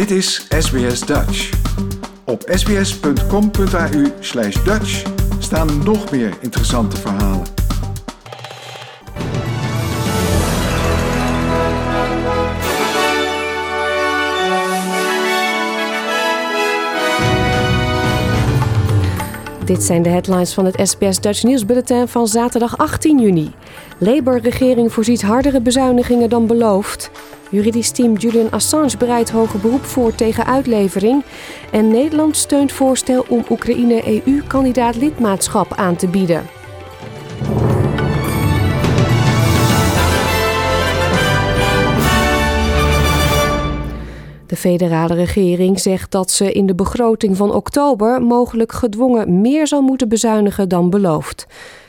Dit is SBS Dutch. Op sbs.com.au slash Dutch staan nog meer interessante verhalen. Dit zijn de headlines van het SBS Dutch News Bulletin van zaterdag 18 juni. Labour-regering voorziet hardere bezuinigingen dan beloofd. Juridisch team Julian Assange bereidt hoger beroep voor tegen uitlevering. En Nederland steunt voorstel om Oekraïne EU-kandidaat lidmaatschap aan te bieden. Federale regering zegt dat ze in de begroting van oktober mogelijk gedwongen meer zal moeten bezuinigen dan beloofd.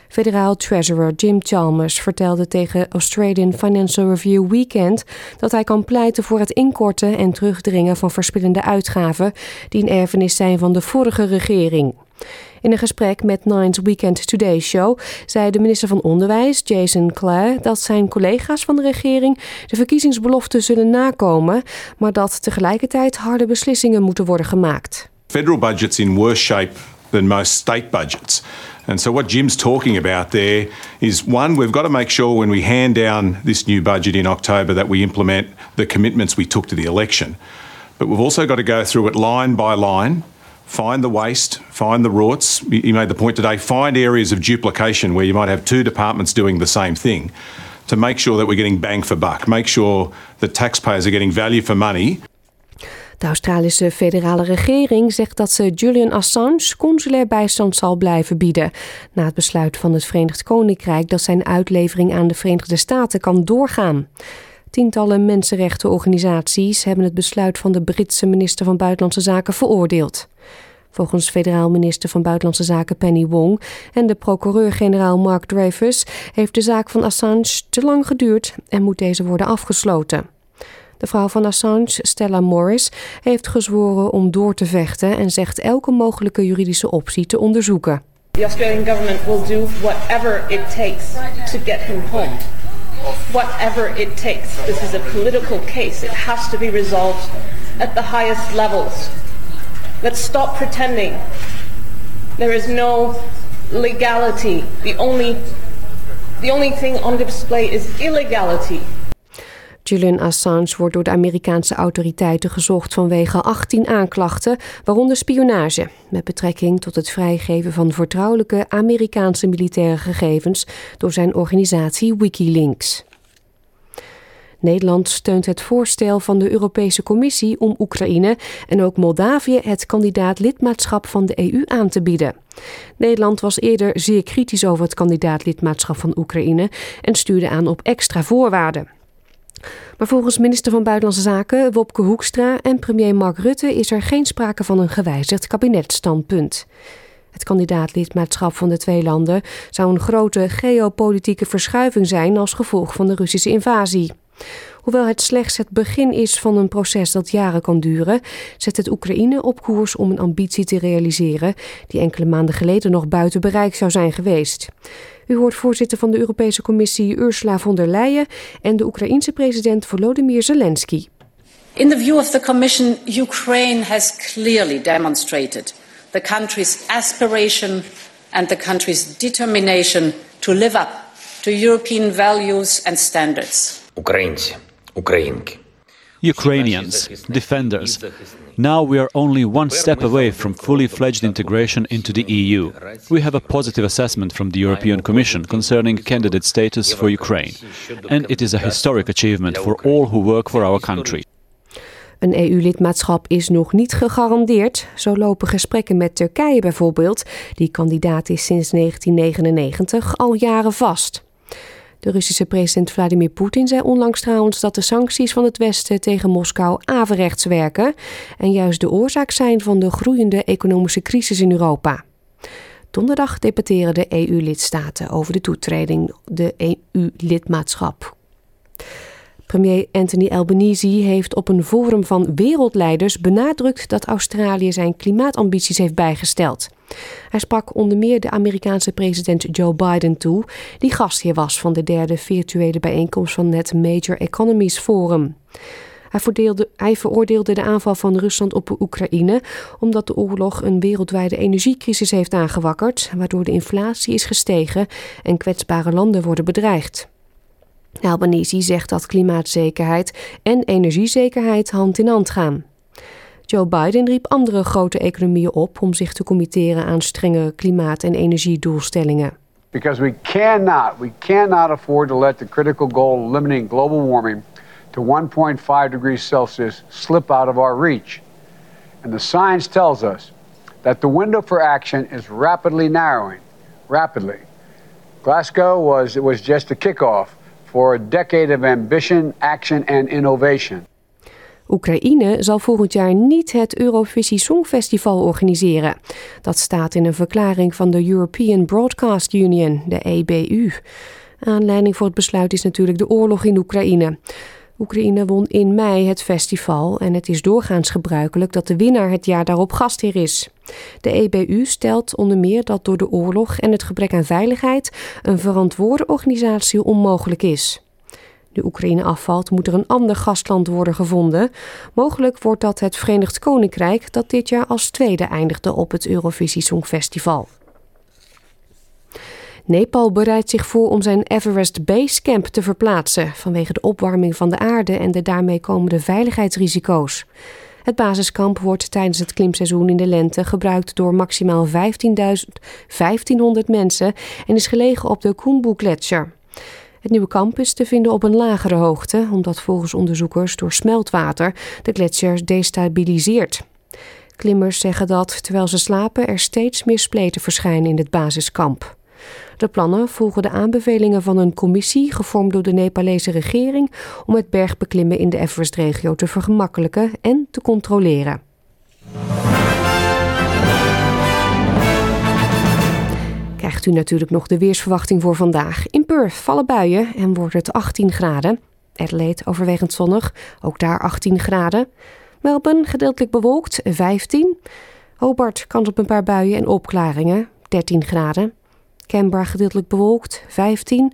Federaal Treasurer Jim Chalmers vertelde tegen Australian Financial Review Weekend dat hij kan pleiten voor het inkorten en terugdringen van verspillende uitgaven die een erfenis zijn van de vorige regering. In een gesprek met Nine's Weekend Today Show zei de minister van Onderwijs, Jason Clare, dat zijn collega's van de regering de verkiezingsbeloften zullen nakomen, maar dat tegelijkertijd harde beslissingen moeten worden gemaakt. Federal budgets in worse shape than most state budgets. And so, what Jim's talking about there is one, we've got to make sure when we hand down this new budget in October that we implement the commitments we took to the election. But we've also got to go through it line by line, find the waste, find the rorts. You made the point today find areas of duplication where you might have two departments doing the same thing to make sure that we're getting bang for buck, make sure that taxpayers are getting value for money. De Australische federale regering zegt dat ze Julian Assange consulair bijstand zal blijven bieden. Na het besluit van het Verenigd Koninkrijk dat zijn uitlevering aan de Verenigde Staten kan doorgaan. Tientallen mensenrechtenorganisaties hebben het besluit van de Britse minister van Buitenlandse Zaken veroordeeld. Volgens federaal minister van Buitenlandse Zaken Penny Wong en de procureur-generaal Mark Dreyfus heeft de zaak van Assange te lang geduurd en moet deze worden afgesloten. De vrouw van Assange, Stella Morris, heeft gezworen om door te vechten en zegt elke mogelijke juridische optie te onderzoeken. The government will do whatever it takes to get him home. Whatever it takes. This is a political case. It has to be resolved at the highest levels. Let's stop pretending. There is no legality. The only the only thing on display is illegality. Julian Assange wordt door de Amerikaanse autoriteiten gezocht vanwege 18 aanklachten, waaronder spionage, met betrekking tot het vrijgeven van vertrouwelijke Amerikaanse militaire gegevens door zijn organisatie Wikileaks. Nederland steunt het voorstel van de Europese Commissie om Oekraïne en ook Moldavië het kandidaat lidmaatschap van de EU aan te bieden. Nederland was eerder zeer kritisch over het kandidaat lidmaatschap van Oekraïne en stuurde aan op extra voorwaarden. Maar volgens minister van Buitenlandse Zaken Wopke Hoekstra en premier Mark Rutte is er geen sprake van een gewijzigd kabinetstandpunt. Het kandidaatlidmaatschap van de twee landen zou een grote geopolitieke verschuiving zijn als gevolg van de Russische invasie. Hoewel het slechts het begin is van een proces dat jaren kan duren, zet het Oekraïne op koers om een ambitie te realiseren die enkele maanden geleden nog buiten bereik zou zijn geweest. U hoort voorzitter van de Europese Commissie Ursula von der Leyen en de Oekraïense president Volodymyr Zelensky. In the view of the Commission, Ukraine has clearly demonstrated the country's aspiration and the country's determination to live up to European values and standards. Українці, українки. Ukrainians, defenders. Now we are only one step away from fully fledged integration into the EU. We have a positive assessment from the European Commission concerning candidate status for Ukraine, and it is a historic achievement for all who work for our country. Een EU-lidmaatschap is nog niet gegarandeerd. Zo lopen gesprekken met Turkije bijvoorbeeld, die kandidaat is sinds 1999, al jaren vast. De Russische president Vladimir Poetin zei onlangs trouwens dat de sancties van het Westen tegen Moskou averechts werken en juist de oorzaak zijn van de groeiende economische crisis in Europa. Donderdag debatteren de EU-lidstaten over de toetreding, de EU-lidmaatschap. Premier Anthony Albanese heeft op een forum van wereldleiders benadrukt dat Australië zijn klimaatambities heeft bijgesteld. Hij sprak onder meer de Amerikaanse president Joe Biden toe, die gastheer was van de derde virtuele bijeenkomst van het Major Economies Forum. Hij, hij veroordeelde de aanval van Rusland op Oekraïne omdat de oorlog een wereldwijde energiecrisis heeft aangewakkerd, waardoor de inflatie is gestegen en kwetsbare landen worden bedreigd. Albanese zegt dat klimaatzekerheid en energiezekerheid hand in hand gaan. Joe Biden riep andere grote economieën op om zich te committeren aan strengere klimaat- en energiedoelstellingen. Because we cannot, we cannot afford to let the critical goal of limiting global warming to 1.5 degrees Celsius slip out of our reach. And the science tells us that the window for action is rapidly narrowing, rapidly. Glasgow was, it was just a kickoff for a decade of ambition, action and innovation. Oekraïne zal volgend jaar niet het Eurovisie Songfestival organiseren. Dat staat in een verklaring van de European Broadcast Union, de EBU. Aanleiding voor het besluit is natuurlijk de oorlog in Oekraïne. Oekraïne won in mei het festival en het is doorgaans gebruikelijk dat de winnaar het jaar daarop gastheer is. De EBU stelt onder meer dat door de oorlog en het gebrek aan veiligheid een verantwoorde organisatie onmogelijk is de Oekraïne afvalt, moet er een ander gastland worden gevonden. Mogelijk wordt dat het Verenigd Koninkrijk, dat dit jaar als tweede eindigde op het Eurovisie Songfestival. Nepal bereidt zich voor om zijn Everest Base Camp te verplaatsen vanwege de opwarming van de aarde en de daarmee komende veiligheidsrisico's. Het basiskamp wordt tijdens het klimseizoen in de lente gebruikt door maximaal 1500 mensen en is gelegen op de Khumbu-gletsjer. Het nieuwe kamp is te vinden op een lagere hoogte, omdat volgens onderzoekers door smeltwater de gletsjer destabiliseert. Klimmers zeggen dat, terwijl ze slapen, er steeds meer spleten verschijnen in het basiskamp. De plannen volgen de aanbevelingen van een commissie gevormd door de Nepalese regering om het bergbeklimmen in de Everest-regio te vergemakkelijken en te controleren. krijgt u natuurlijk nog de weersverwachting voor vandaag. In Perth vallen buien en wordt het 18 graden. Adelaide overwegend zonnig, ook daar 18 graden. Melbourne gedeeltelijk bewolkt, 15. Hobart kans op een paar buien en opklaringen, 13 graden. Canberra gedeeltelijk bewolkt, 15.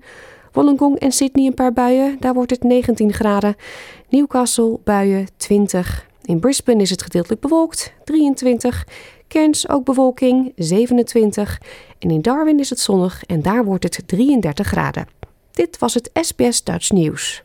Wollongong en Sydney een paar buien, daar wordt het 19 graden. Newcastle buien, 20. In Brisbane is het gedeeltelijk bewolkt, 23. Cairns ook bewolking, 27. En in Darwin is het zonnig en daar wordt het 33 graden. Dit was het SBS Dutch Nieuws.